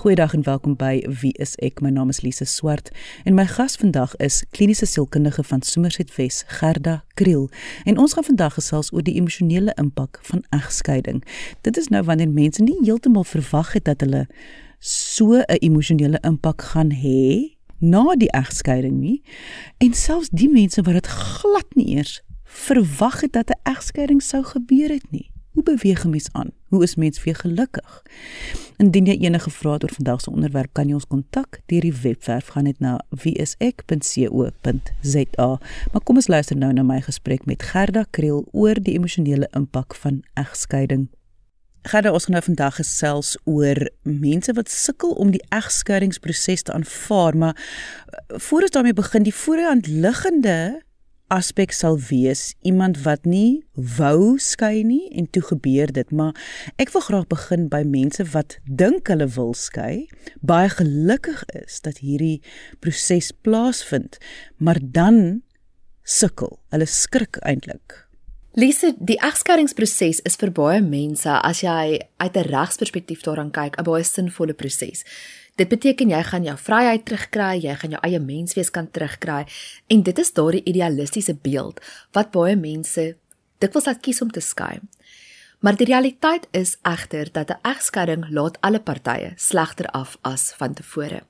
Goeiedag en welkom by Wie is ek? My naam is Lise Swart en my gas vandag is kliniese sielkundige van Somerset Wes, Gerda Kriel. En ons gaan vandag gesels oor die emosionele impak van egskeiding. Dit is nou wanneer mense nie heeltemal verwag het dat hulle so 'n emosionele impak gaan hê na die egskeiding nie. En selfs die mense wat dit glad nie eers verwag het dat 'n egskeiding sou gebeur het nie. Hoe beweeg 'n mens aan? Hoe is mens weer gelukkig? Indien jy enige vrae het oor vandag se onderwerp, kan jy ons kontak deur die webwerf gaan net na wieisek.co.za. Maar kom ons luister nou na my gesprek met Gerda Kriel oor die emosionele impak van egskeiding. Gerda, ons gaan nou vandag gesels oor mense wat sukkel om die egskeidingsproses te aanvaar, maar eh, voor ons daarmee begin, die voorhand liggende aspek sal wees. Iemand wat nie wou skei nie en toe gebeur dit maar ek wil graag begin by mense wat dink hulle wil skei baie gelukkig is dat hierdie proses plaasvind maar dan sukkel. Hulle skrik eintlik Lise, die egskeidingsproses is vir baie mense as jy uit 'n regsperspektief daaraan kyk, 'n baie sinvolle proses. Dit beteken jy gaan jou vryheid terugkry, jy gaan jou eie menswees kan terugkry en dit is daardie idealistiese beeld wat baie mense dikwels laat kies om te skei. Maar die realiteit is egter dat 'n egskeiding laat alle partye slegter af as van tevore.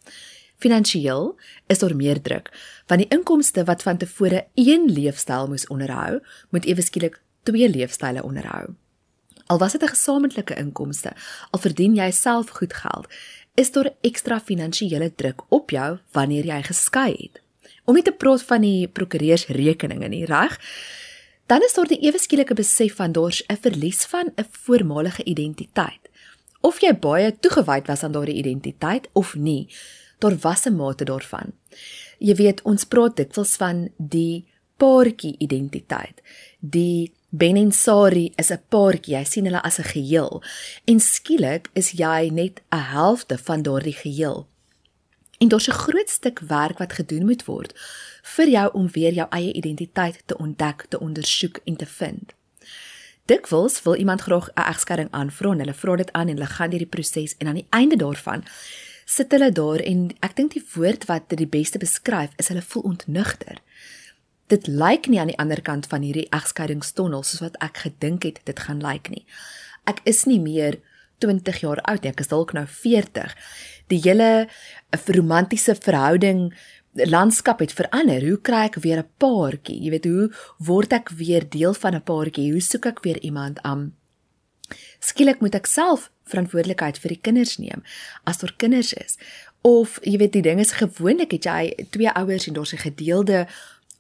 Finansieel is daar meer druk, want die inkomste wat van tevore een leefstyl moes onderhou, moet ewe skielik twee leefstyle onderhou. Al was dit 'n gesamentlike inkomste, al verdien jy self goed geld, is daar ekstra finansiële druk op jou wanneer jy geskei het. Om nie te praat van die prokureursrekeninge nie, reg? Dan is daar die ewe skielike besef van daar's 'n verlies van 'n voormalige identiteit. Of jy baie toegewyd was aan daardie identiteit of nie, daar was 'n mate daarvan. Jy weet, ons praat dikwels van die paartjie identiteit. Die Ben en Sari is 'n paartjie. Jy sien hulle as 'n geheel. En skielik is jy net 'n helfte van daardie geheel. En daar's 'n groot stuk werk wat gedoen moet word vir jou om weer jou eie identiteit te ontdek, te ondersoek en te vind. Dikwels wil iemand graag 'n egskeiding aanvra en hulle vra dit aan en hulle gaan deur die proses en aan die einde daarvan sit hulle daar en ek dink die woord wat dit die beste beskryf is hulle voel ontnugter dit lyk nie aan die ander kant van hierdie egskeidingstonnel soos wat ek gedink het dit gaan lyk nie. Ek is nie meer 20 jaar oud nie, ek is dalk nou 40. Die hele romantiese verhouding landskap het verander. Hoe kry ek weer 'n paartjie? Jy weet, hoe word ek weer deel van 'n paartjie? Hoe soek ek weer iemand aan? Skielik moet ek self verantwoordelikheid vir die kinders neem as daar kinders is. Of jy weet die ding is gewoonlik het jy twee ouers en daar's 'n gedeelde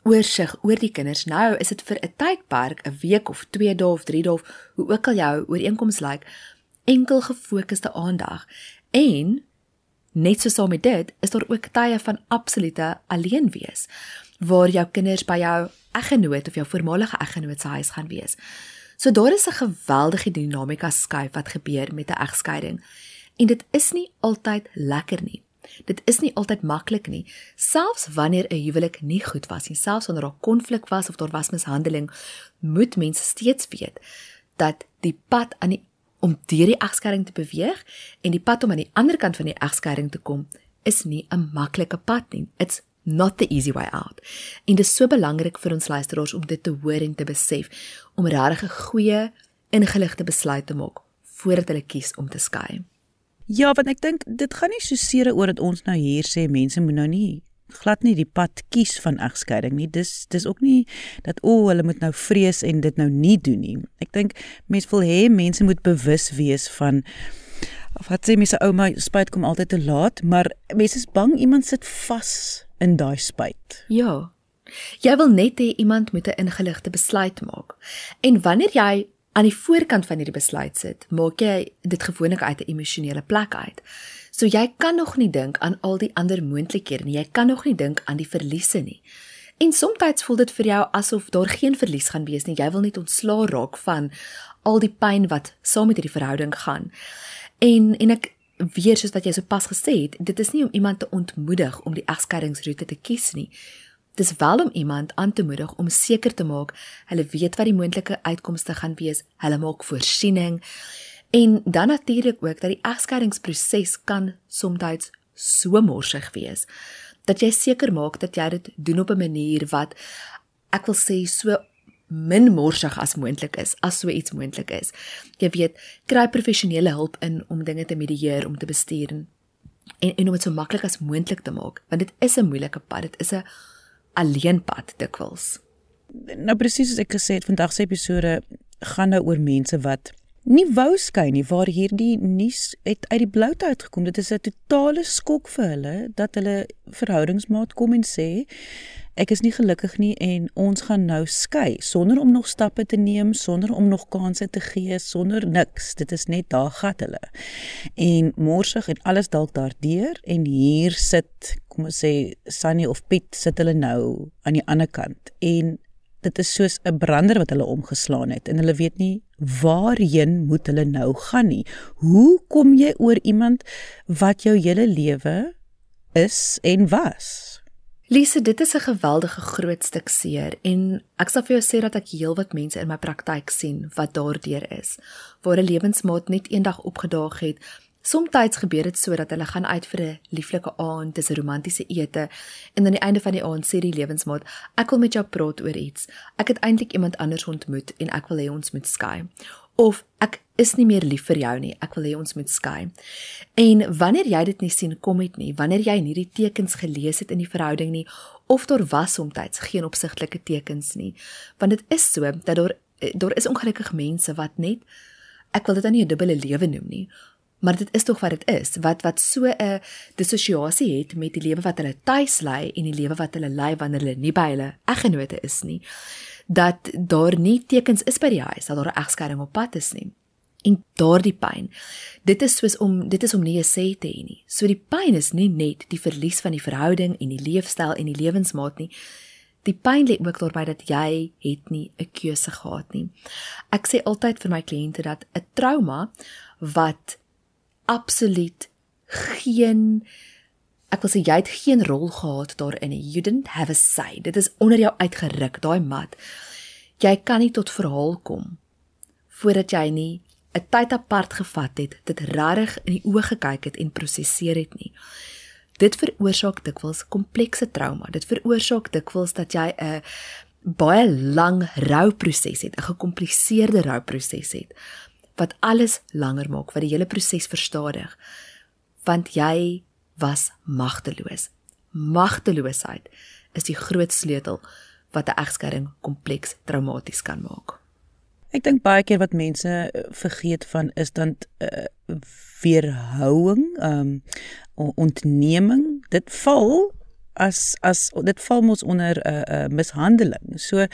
oorsig oor die kinders. Nou is dit vir 'n tydperk, 'n week of 2 dae of 3 dae of hoe ook al jou ooreenkoms lyk, enkel gefokusde aandag. En net so saam met dit, is daar ook tye van absolute alleen wees waar jou kinders by jou eggenoot of jou voormalige eggenoot se huis gaan wees. So daar is 'n geweldige dinamika skuif wat gebeur met 'n egskeiding. En dit is nie altyd lekker nie. Dit is nie altyd maklik nie, selfs wanneer 'n huwelik nie goed was nie, selfs wanneer daar konflik was of daar was mishandeling, moet mense steeds weet dat die pad aan die om deur die egskeiding te beweeg en die pad om aan die ander kant van die egskeiding te kom is nie 'n maklike pad nie. It's not the easy way out. En dit is so belangrik vir ons luisteraars om dit te hoor en te besef om regtig 'n goeie ingeligte besluit te maak voordat hulle kies om te skei. Ja, want ek dink dit gaan nie so seer oor dat ons nou hier sê mense moet nou nie glad nie die pad kies van egskeiding nie. Dis dis ook nie dat o, oh, hulle moet nou vrees en dit nou nie doen nie. Ek dink mense wil hê mense moet bewus wees van of wat sê mense ouma spyt kom altyd te laat, maar mense is bang iemand sit vas in daai spyt. Ja. Jy wil net hê iemand moet 'n ingeligte besluit maak. En wanneer jy aan die voorkant van hierdie besluit sit, maak jy dit gewoonlik uit 'n emosionele plek uit. So jy kan nog nie dink aan al die ander moontlikhede nie. Jy kan nog nie dink aan die verliese nie. En soms voel dit vir jou asof daar geen verlies gaan wees nie. Jy wil net ontslaa raak van al die pyn wat saam met hierdie verhouding gaan. En en ek weer soos wat jy sopas gesê het, dit is nie om iemand te ontmoedig om die egskeidingsroete te kies nie, Dis wel om iemand aan te moedig om seker te maak hulle weet wat die moontlike uitkomste gaan wees. Hulle maak voorsiening En dan natuurlik ook dat die egskeidingsproses kan soms so morsig wees dat jy seker maak dat jy dit doen op 'n manier wat ek wil sê so min morsig as moontlik is as so iets moontlik is. Jy weet, kry professionele hulp in om dinge te medieer, om te bestuur en en om dit so maklik as moontlik te maak, want dit is 'n moeilike pad. Dit is 'n alleen pad dikwels. Nou presies soos ek gesê het, vandag se episode gaan nou oor mense wat nie wou skei nie waar hierdie nuus het uit die bloute uitgekom. Dit is 'n totale skok vir hulle dat hulle verhoudingsmaat kom en sê ek is nie gelukkig nie en ons gaan nou skei sonder om nog stappe te neem, sonder om nog kansse te gee, sonder niks. Dit is net daar gat hulle. En morsig en alles dalk daardeur en hier sit, kom ons sê Sunny of Piet sit hulle nou aan die ander kant en dit is soos 'n brander wat hulle omgeslaan het en hulle weet nie waarheen moet hulle nou gaan nie. Hoe kom jy oor iemand wat jou hele lewe is en was? Lise, dit is 'n geweldige groot stuk seer en ek sal vir jou sê dat ek heelwat mense in my praktyk sien wat daardeur is, waar 'n lewensmaat net eendag opgedaag het Somstyds gebeur dit so dat hulle gaan uit vir 'n lieflike aand, dis 'n romantiese ete en aan die einde van die aand sê die lewensmaat, "Ek wil met jou praat oor iets. Ek het eintlik iemand anders ontmoet en ek wil hê ons moet skei." Of ek is nie meer lief vir jou nie, ek wil hê ons moet skei. En wanneer jy dit nie sien kom het nie, wanneer jy nie die tekens gelees het in die verhouding nie of daar was soms geen opsigtelike tekens nie, want dit is so dat daar daar is ongelukkige mense wat net ek wil dit dan nie 'n dubbele lewe noem nie, maar dit is tog wat dit is wat wat so 'n dissosiasie het met die lewe wat hulle tuis lei en die lewe wat hulle lei wanneer hulle nie by hulle eggenote is nie dat daar nie tekens is by die huis dat daar 'n egskeiding op pad is nie. En daardie pyn dit is soos om dit is om nie 'n sê te hê nie. So die pyn is nie net die verlies van die verhouding en die leefstyl en die lewensmaat nie. Die pyn lê ook daarby dat jy het nie 'n keuse gehad nie. Ek sê altyd vir my kliënte dat 'n trauma wat absoluut geen ek wil sê jy het geen rol gehad daarin. You didn't have a say. Dit is onder jou uitgeruk, daai mat. Jy kan nie tot verhaal kom voordat jy nie 'n tyd apart gevat het, dit regtig in die oë gekyk het en prosesseer het nie. Dit veroorsaak dikwels komplekse trauma. Dit veroorsaak dikwels dat jy 'n baie lang rouproses het, 'n gekompliseerde rouproses het wat alles langer maak, wat die hele proses verstadig. Want jy was magteloos. Magteloosheid is die groot sleutel wat 'n egskeiding kompleks traumaties kan maak. Ek dink baie keer wat mense eh, vergeet van is dan uh, weerhouing, um ontneming. Dit val as as dit val mos onder 'n uh, uh, mishandeling. So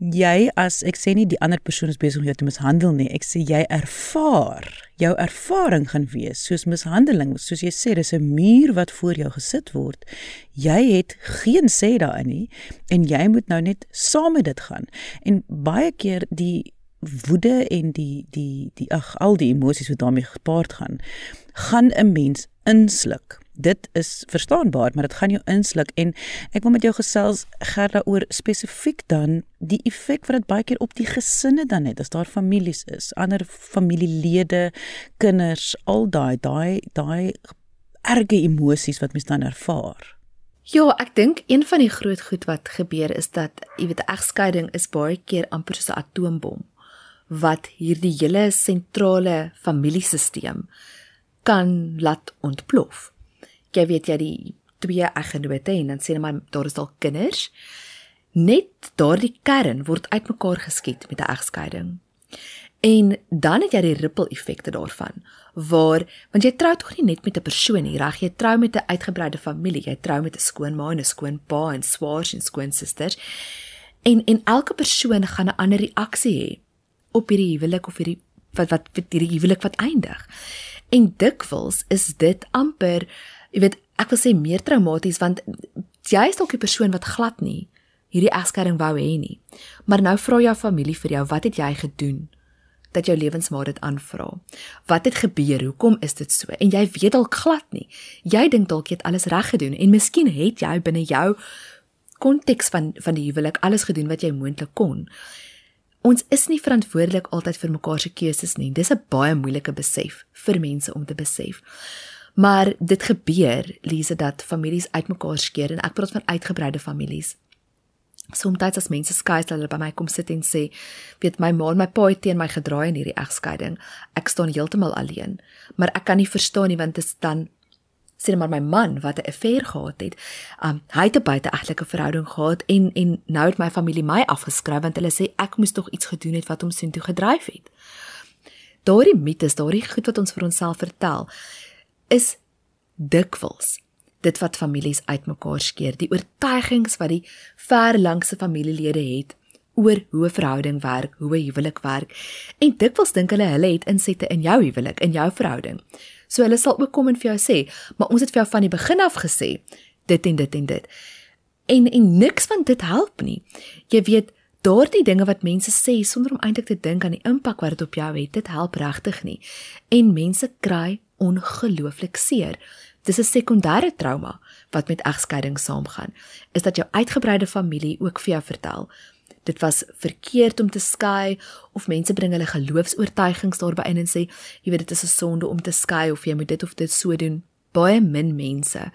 jy as ek sê nie die ander persoon is besig om jou te mishandel nie. Ek sê jy ervaar, jou ervaring gaan wees soos mishandeling, soos jy sê dis 'n muur wat voor jou gesit word. Jy het geen sê daarin nie en jy moet nou net saam met dit gaan. En baie keer die woede en die die die ag al die emosies wat daarmee gepaard gaan, gaan 'n mens insluk dit is verstaanbaar, maar dit gaan jou insluk en ek wil met jou gesels gerda oor spesifiek dan die effek wat dit baie keer op die gesinne dan het as daar families is, ander familielede, kinders, al daai daai daai erge emosies wat mens dan ervaar. Ja, ek dink een van die groot goed wat gebeur is dat jy weet egskeiding is baie keer amper soos 'n atoombom wat hierdie hele sentrale familiesisteem kan laat ontplof jy weet jy die twee eggenote en dan sê hulle maar daar is dalk kinders. Net daardie kern word uitmekaar geskiet met 'n egskeiding. En dan het jy die ripple effekte daarvan waar want jy trou tog nie net met 'n persoon nie, reg? Jy trou met 'n uitgebreide familie. Jy trou met 'n skoonma en 'n skoonpa en swaars en skoonsusters. En en elke persoon gaan 'n ander reaksie hê op hierdie huwelik of hierdie wat wat hierdie huwelik wat eindig. En dikwels is dit amper jy weet, ek wil sê meer traumaties want jy is dalk die persoon wat glad nie hierdie egskeiding wou hê nie. Maar nou vra jou familie vir jou, wat het jy gedoen dat jou lewensmaat dit aanvra? Wat het gebeur? Hoekom is dit so? En jy weet dalk glad nie. Jy dink dalk jy het alles reg gedoen en miskien het jy binne jou konteks van van die huwelik alles gedoen wat jy moontlik kon. Ons is nie verantwoordelik altyd vir mekaar se keuses nie. Dis 'n baie moeilike besef vir mense om te besef. Maar dit gebeur, Lise, dat families uitmekaar skeer en ek praat van uitgebreide families. Soms as mense skei, hulle by my kom sit en sê, "Weet my ma en my pa het teen my gedraai in hierdie egskeiding. Ek staan heeltemal alleen." Maar ek kan nie verstaan nie want dit is dan sien maar my man wat 'n affair gehad het. Um hy het 'n buiteegtelike verhouding gehad en en nou het my familie my afgeskryf want hulle sê ek moes tog iets gedoen het wat hom soontoe gedryf het. Daardie mites, daardie goed wat ons vir onsself vertel, is dikwels dit wat families uitmekaar skeer, die oortuigings wat die ver langse familielede het oor hoe 'n verhouding werk, hoe 'n huwelik werk. En dikwels dink hulle hulle het insette in jou huwelik, in jou verhouding. So hulle sal ook kom en vir jou sê, "Maar ons het vir jou van die begin af gesê dit en dit en dit." En en niks van dit help nie. Jy weet, daardie dinge wat mense sê sonder om eintlik te dink aan die impak wat dit op jou het, dit help regtig nie. En mense kry ongelooflik seer. Dis 'n sekondêre trauma wat met egskeiding saamgaan. Is dat jou uitgebreide familie ook vir jou vertel dit was verkeerd om te skei of mense bring hulle geloofs-oortuigings daarby in en sê jy weet dit is 'n sonde om te skei of jy moet dit of dit so doen. Baie min mense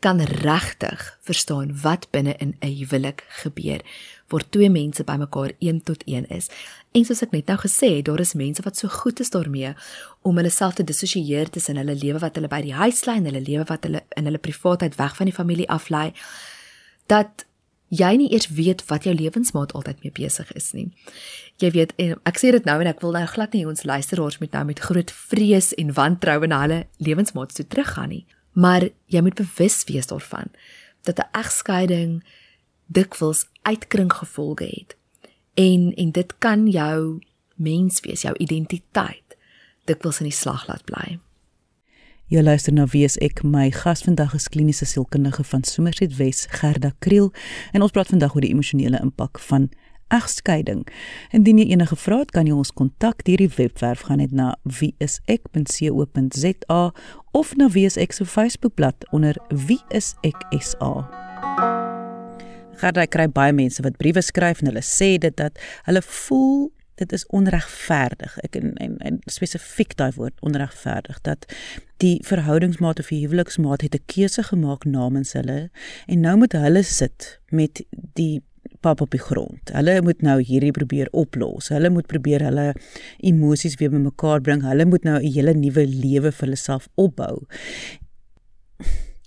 kan regtig verstaan wat binne in 'n huwelik gebeur waar twee mense bymekaar 1 tot 1 is. En soos ek net nou gesê het, daar is mense wat so goed is daarmee om hulle self te dissosieer tussen hulle lewe wat hulle by die huis lê en hulle lewe wat hulle in hulle privaatheid weg van die familie af lê dat jy nie eers weet wat jou lewensmaat altyd mee besig is nie. Jy weet en ek sê dit nou en ek wil nou glad nie ons luisteraars met nou met groot vrees en wantroue na hulle lewensmaat toe teruggaan nie maar jy moet bewus wees daarvan dat 'n egskeiding dikwels uitkring gevolge het. En en dit kan jou mens wees, jou identiteit dikwels in die slag laat bly. Jy luister na Wes ek my gas vandag is kliniese sielkundige van Somerset Wes Gerda Kriel en ons praat vandag oor die emosionele impak van egskeiding. Indien jy enige vrae het, kan jy ons kontak deur die webwerf gaan net na wieisek.co.za of na wieisek se Facebookblad onder wieiseksa. Gaan jy kry baie mense wat briewe skryf en hulle sê dit dat hulle voel dit is onregverdig. Ek en en, en spesifiek daai woord onregverdig dat die verhoudingsmaat of die huweliksmaat het 'n keuse gemaak namens hulle en nou moet hulle sit met die pap op die grond. Hulle moet nou hierdie probeer oplos. Hulle moet probeer hulle emosies weer bymekaar bring. Hulle moet nou 'n hele nuwe lewe vir hulle self opbou.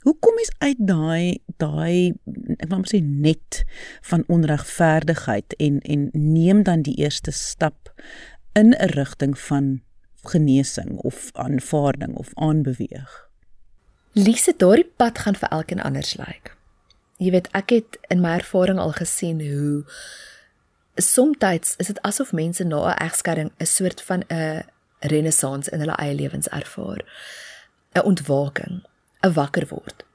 Hoe kom mens uit daai daai ek wil sê net van onregverdigheid en en neem dan die eerste stap in 'n rigting van genesing of aanvaarding of aanbeweeg? Lise, daardie pad gaan vir elkeen anders lyk. Like jy weet ek het in my ervaring al gesien hoe soms is dit asof mense na 'n egskeiding 'n soort van 'n renessans in hulle eie lewens ervaar 'n ontwaking 'n wakker word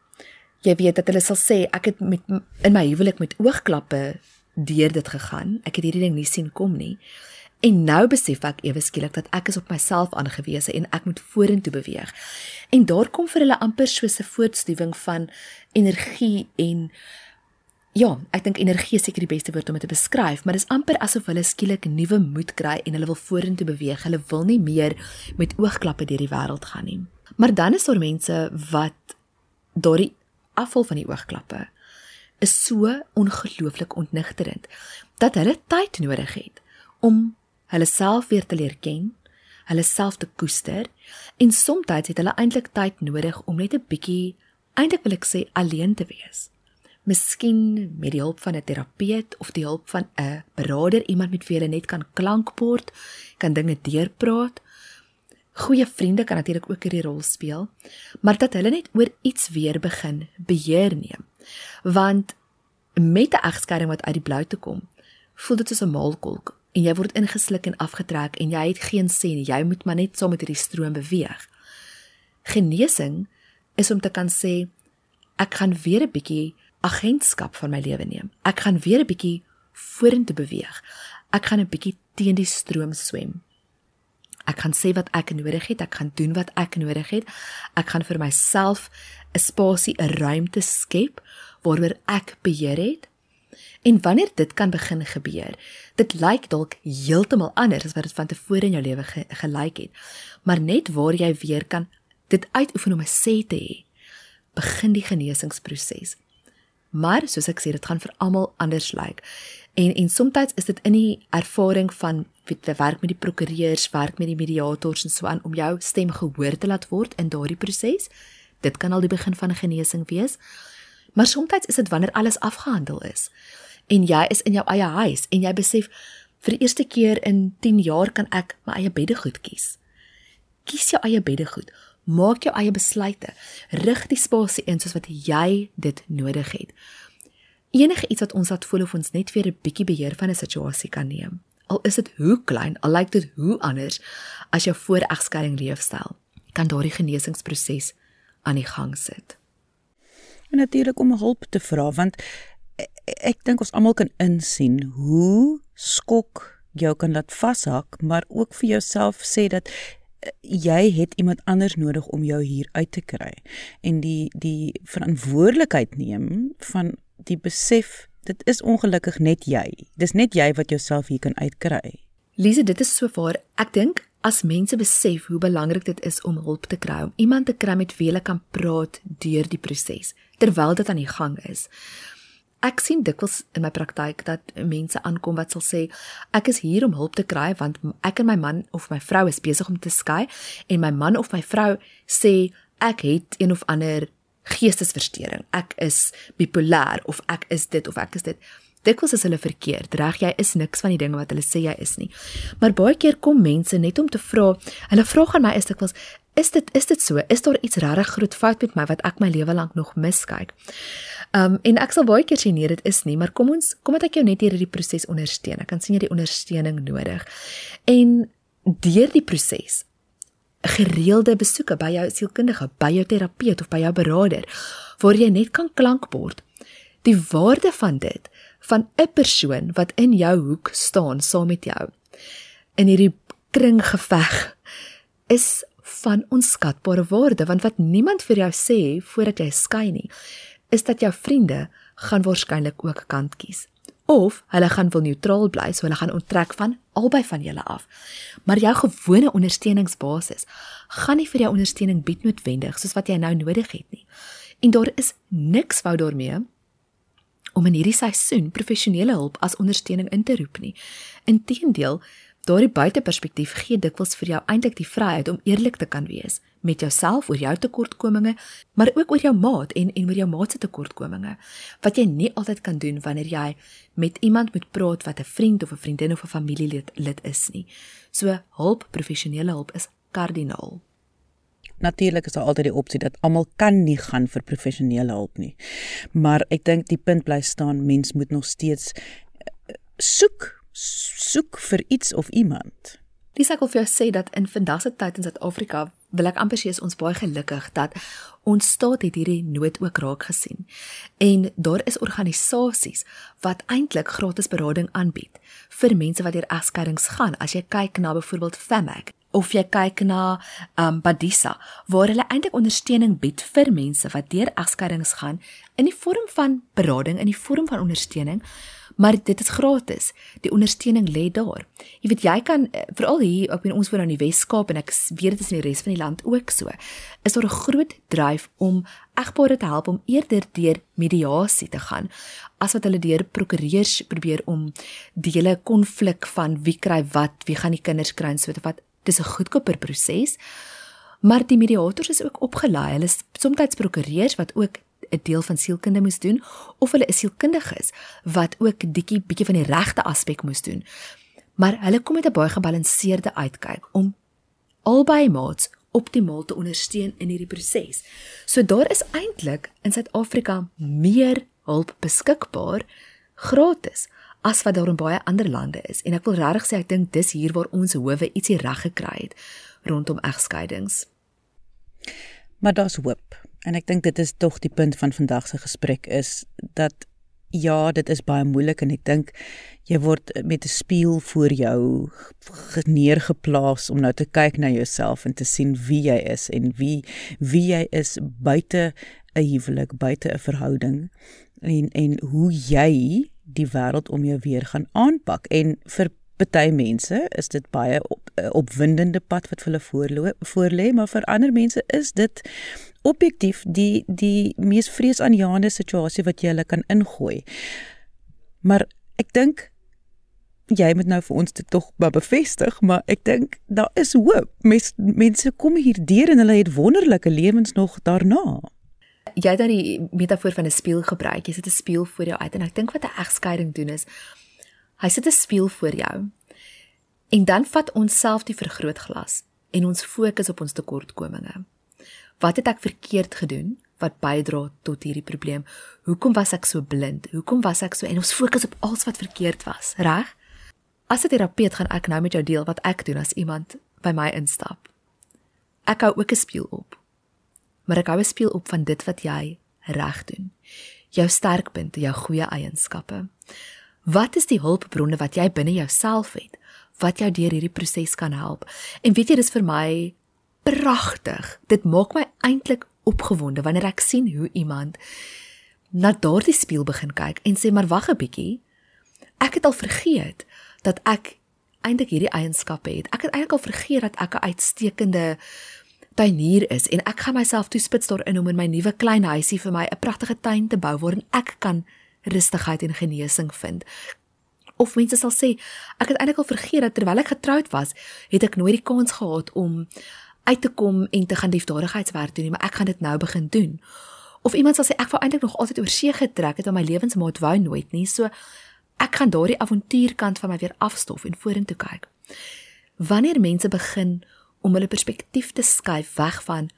jy weet dat hulle sal sê ek het met in my huwelik met oogklappe deur dit gegaan ek het hierdie ding nie sien kom nie En nou besef ek ewe skielik dat ek is op myself aangewese en ek moet vorentoe beweeg. En daar kom vir hulle amper so 'n voortstuwing van energie en ja, ek dink energie is seker die beste woord om dit te beskryf, maar dis amper asof hulle skielik nuwe moed kry en hulle wil vorentoe beweeg. Hulle wil nie meer met oogklappe deur die wêreld gaan nie. Maar dan is daar mense wat daardie afval van die oogklappe is so ongelooflik ontnigterend dat hulle tyd nodig het om hulle self weer te leer ken, hulle self te koester en soms het hulle eintlik tyd nodig om net 'n bietjie eintlik wil ek sê alleen te wees. Miskien met die hulp van 'n terapeut of die hulp van 'n beraader, iemand met wie hulle net kan klankbord, kan dinge deurpraat. Goeie vriende kan natuurlik ook 'n rol speel, maar dat hulle net oor iets weer begin beheer neem. Want met 'n egskeiding wat uit die blou te kom, voel dit soos 'n maalkolk en jy word ingesluk en afgetrek en jy het geen sin nie. Jy moet maar net saam met hierdie stroom beweeg. Genesing is om te kan sê ek gaan weer 'n bietjie agentskap van my lewe neem. Ek gaan weer 'n bietjie vorentoe beweeg. Ek gaan 'n bietjie teen die stroom swem. Ek gaan sê wat ek nodig het, ek gaan doen wat ek nodig het. Ek gaan vir myself 'n spasie, 'n ruimte skep waaroor ek beheer het En wanneer dit kan begin gebeur, dit lyk dalk heeltemal anders as wat dit van tevore in jou lewe ge gelyk het. Maar net waar jy weer kan dit uitoefen om 'n sê te hê, begin die genesingsproses. Maar soos ek sê, dit gaan vir almal anders lyk. En en soms is dit in die ervaring van wie werk met die prokureurs, werk met die mediators en so aan om jou stem gehoor te laat word in daardie proses. Dit kan al die begin van 'n genesing wees. Maar soms is dit wanneer alles afgehandel is en jy is in jou eie huis en jy besef vir die eerste keer in 10 jaar kan ek my eie beddegoed kies. Kies jou eie beddegoed. Maak jou eie besluite. Rig die spasie in soos wat jy dit nodig het. Enige iets wat ons laat voel of ons net weer 'n bietjie beheer van 'n situasie kan neem. Al is dit hoe klein, al lyk dit hoe anders as jou vooregskeiding leefstyl, kan daardie genesingsproses aan die gang sit. En natuurlik om hulp te vra want ek dink ons almal kan insien hoe skok jou kan laat vashak, maar ook vir jouself sê dat jy het iemand anders nodig om jou hier uit te kry en die die verantwoordelikheid neem van die besef dit is ongelukkig net jy. Dis net jy wat jouself hier kan uitkry. Lise, dit is so waar. Ek dink as mense besef hoe belangrik dit is om hulp te kry, om iemand te kry met wie hulle kan praat deur die proses terwyl dit aan die gang is ek sien dikwels in my praktyk dat mense aankom wat sal sê ek is hier om hulp te kry want ek en my man of my vrou is besig om te skei en my man of my vrou sê ek het een of ander geestesversteuring. Ek is bipolêr of ek is dit of ek is dit. Dikwels is hulle verkeerd. Reg jy is niks van die dinge wat hulle sê jy is nie. Maar baie keer kom mense net om te vra hulle vra aan my is dikwels is dit is dit so is daar iets regtig groot fout met my wat ek my lewe lank nog miskyk Um en ek sal baie keer sê nee, dit is nie, maar kom ons kom dat ek jou net hierdie proses ondersteun. Ek kan sien jy die ondersteuning nodig. En deur die proses gereelde besoeke by jou sielkundige, by jou terapeut of by jou beraader waar jy net kan klankbord. Die waarde van dit van 'n persoon wat in jou hoek staan saam met jou in hierdie kringgeveg is van onskatbare waarde want wat niemand vir jou sê voordat jy skei nie is dat jou vriende gaan waarskynlik ook kant kies of hulle gaan wil neutraal bly so hulle gaan onttrek van albei van julle af. Maar jou gewone ondersteuningsbasis gaan nie vir jou ondersteuning bied noodwendig soos wat jy nou nodig het nie. En daar is niks wou daarmee om in hierdie seisoen professionele hulp as ondersteuning in te roep nie. Inteendeel, Daardie buiteperspektief gee dikwels vir jou eintlik die vryheid om eerlik te kan wees met jouself oor jou tekortkominge, maar ook oor jou maat en en oor jou maat se tekortkominge. Wat jy nie altyd kan doen wanneer jy met iemand moet praat wat 'n vriend of 'n vriendin of 'n familielid lid is nie. So hulp, professionele hulp is kardinaal. Natuurlik is daar altyd die opsie dat almal kan nie gaan vir professionele hulp nie. Maar ek dink die punt bly staan, mens moet nog steeds eh, soek soek vir iets of iemand. Dis ek wil vir jou sê dat in vandag se tyd in Suid-Afrika wil ek amper sê is ons baie gelukkig dat ons staat het hierdie nood ook raak gesien. En daar is organisasies wat eintlik gratis berading aanbied vir mense wat deur egskeidings gaan. As jy kyk na byvoorbeeld Famac of jy kyk na um Badisa waar hulle eintlik ondersteuning bied vir mense wat deur egskeidings gaan in die vorm van berading in die vorm van ondersteuning maar dit is gratis. Die ondersteuning lê daar. Jy weet jy kan eh, veral hier op in ons woon in die Wes-Kaap en ek weet dit is in die res van die land ook so. Is daar 'n groot dryf om egpare te help om eerder deur mediasie te gaan as wat hulle deur prokureurs probeer om die hele konflik van wie kry wat, wie gaan die kinders kry en so te vat. Dis 'n goedkoper proses. Maar die mediators is ook opgelei. Hulle is soms prokureurs wat ook 'n deel van sielkunde moes doen of hulle is sielkundiges wat ook bietjie bietjie van die regte aspek moes doen. Maar hulle kom met 'n baie gebalanseerde uitkyk om albei maats optimaal te ondersteun in hierdie proses. So daar is eintlik in Suid-Afrika meer hulp beskikbaar gratis as wat daar in baie ander lande is. En ek wil regtig sê ek dink dis hier waar ons howe ietsie reg gekry het rondom egskeidings. Maar daar's hoop. En ek dink dit is tog die punt van vandag se gesprek is dat ja, dit is baie moeilik en ek dink jy word met 'n spieël voor jou neergeplaas om nou te kyk na jouself en te sien wie jy is en wie wie jy is buite 'n huwelik, buite 'n verhouding en en hoe jy die wêreld om jou weer gaan aanpak. En vir party mense is dit baie op, eh, opwindende pad wat hulle voorlê maar vir ander mense is dit objektief die die mees vreesaanjaende situasie wat jy hulle kan ingooi. Maar ek dink jy moet nou vir ons dit tog bevestig maar ek dink daar is hoop. Mes, mense kom hier deur en hulle het wonderlike lewens nog daarna. Jy het dan die metafoor van 'n spieël gebruik. Jy sit 'n spieël voor jou uit en ek dink wat 'n egskeiding doen is hy sit 'n spieël voor jou. En dan vat ons self die vergrootglas en ons fokus op ons tekortkominge. Wat het ek verkeerd gedoen wat bydra tot hierdie probleem? Hoekom was ek so blind? Hoekom was ek so en ons fokus op alles wat verkeerd was, reg? As 'n terapeut gaan ek nou met jou deel wat ek doen as iemand by my instap. Ek hou ook 'n spieël op maar ek hou 'n spieël op van dit wat jy reg doen. Jou sterkpunte, jou goeie eienskappe. Wat is die hulpbronne wat jy binne jouself het wat jou deur hierdie proses kan help? En weet jy dis vir my pragtig. Dit maak my eintlik opgewonde wanneer ek sien hoe iemand na daardie spieël begin kyk en sê maar wag 'n bietjie. Ek het al vergeet dat ek eintlik hierdie eienskappe het. Ek het eintlik al vergeet dat ek 'n uitstekende tuinier is en ek gaan myself toespits daarin om in my nuwe klein huisie vir my 'n pragtige tuin te bou waarin ek kan rustigheid en genesing vind. Of mense sal sê, ek het eintlik al vergeet dat terwyl ek getroud was, het ek nooit die kans gehad om uit te kom en te gaan liefdadigheidswerk doen nie, maar ek gaan dit nou begin doen. Of iemand sal sê ek wou eintlik nog altyd oor see getrek het, maar my lewensmaat wou nooit nie, so ek gaan daardie avontuurkant van my weer afstof en vorentoe kyk. Wanneer mense begin om hulle perspektief te skuif weg van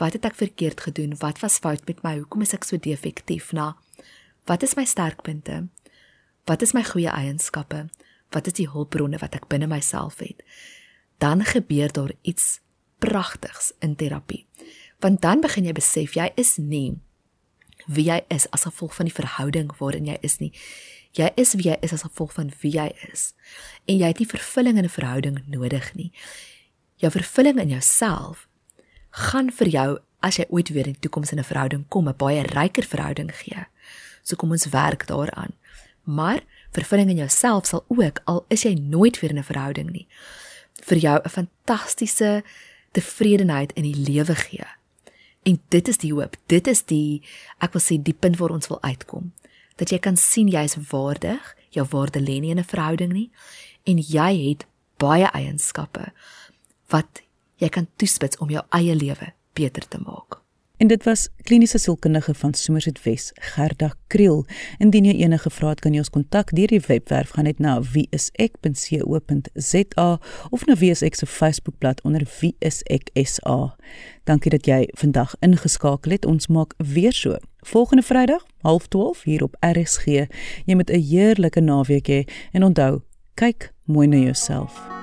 wat het ek verkeerd gedoen? Wat was fout met my? Hoekom is ek so defektief? Na wat is my sterkpunte? Wat is my goeie eienskappe? Wat is die hulpbronne wat ek binne myself het? Dan gebeur daar iets pragtigs in terapie. Want dan begin jy besef jy is nie wie jy is as gevolg van die verhouding waarin jy is nie. Jy is wie jy is as gevolg van wie jy is. En jy het nie vervulling in 'n verhouding nodig nie jou vervulling in jouself gaan vir jou as jy ooit weer in die toekoms in 'n verhouding kom 'n baie ryker verhouding gee. So kom ons werk daaraan. Maar vervulling in jouself sal ook al is jy nooit weer in 'n verhouding nie vir jou 'n fantastiese tevredenheid in die lewe gee. En dit is die hoop. Dit is die ek wil sê die punt waar ons wil uitkom. Dat jy kan sien jy is waardig, jou waarde lê nie in 'n verhouding nie en jy het baie eienskappe wat jy kan toespits om jou eie lewe beter te maak. En dit was kliniese sielkundige van Somerset Wes, Gerda Kriel. Indien jy enige vrae het, kan jy ons kontak deur die webwerf gaan net na wieisek.co.za of na wieisek se Facebookblad onder wieiseksa. Dankie dat jy vandag ingeskakel het. Ons maak weer so. Volgende Vrydag, 12:30 hier op RSG. Jy moet 'n heerlike naweek hê en onthou, kyk mooi na jouself.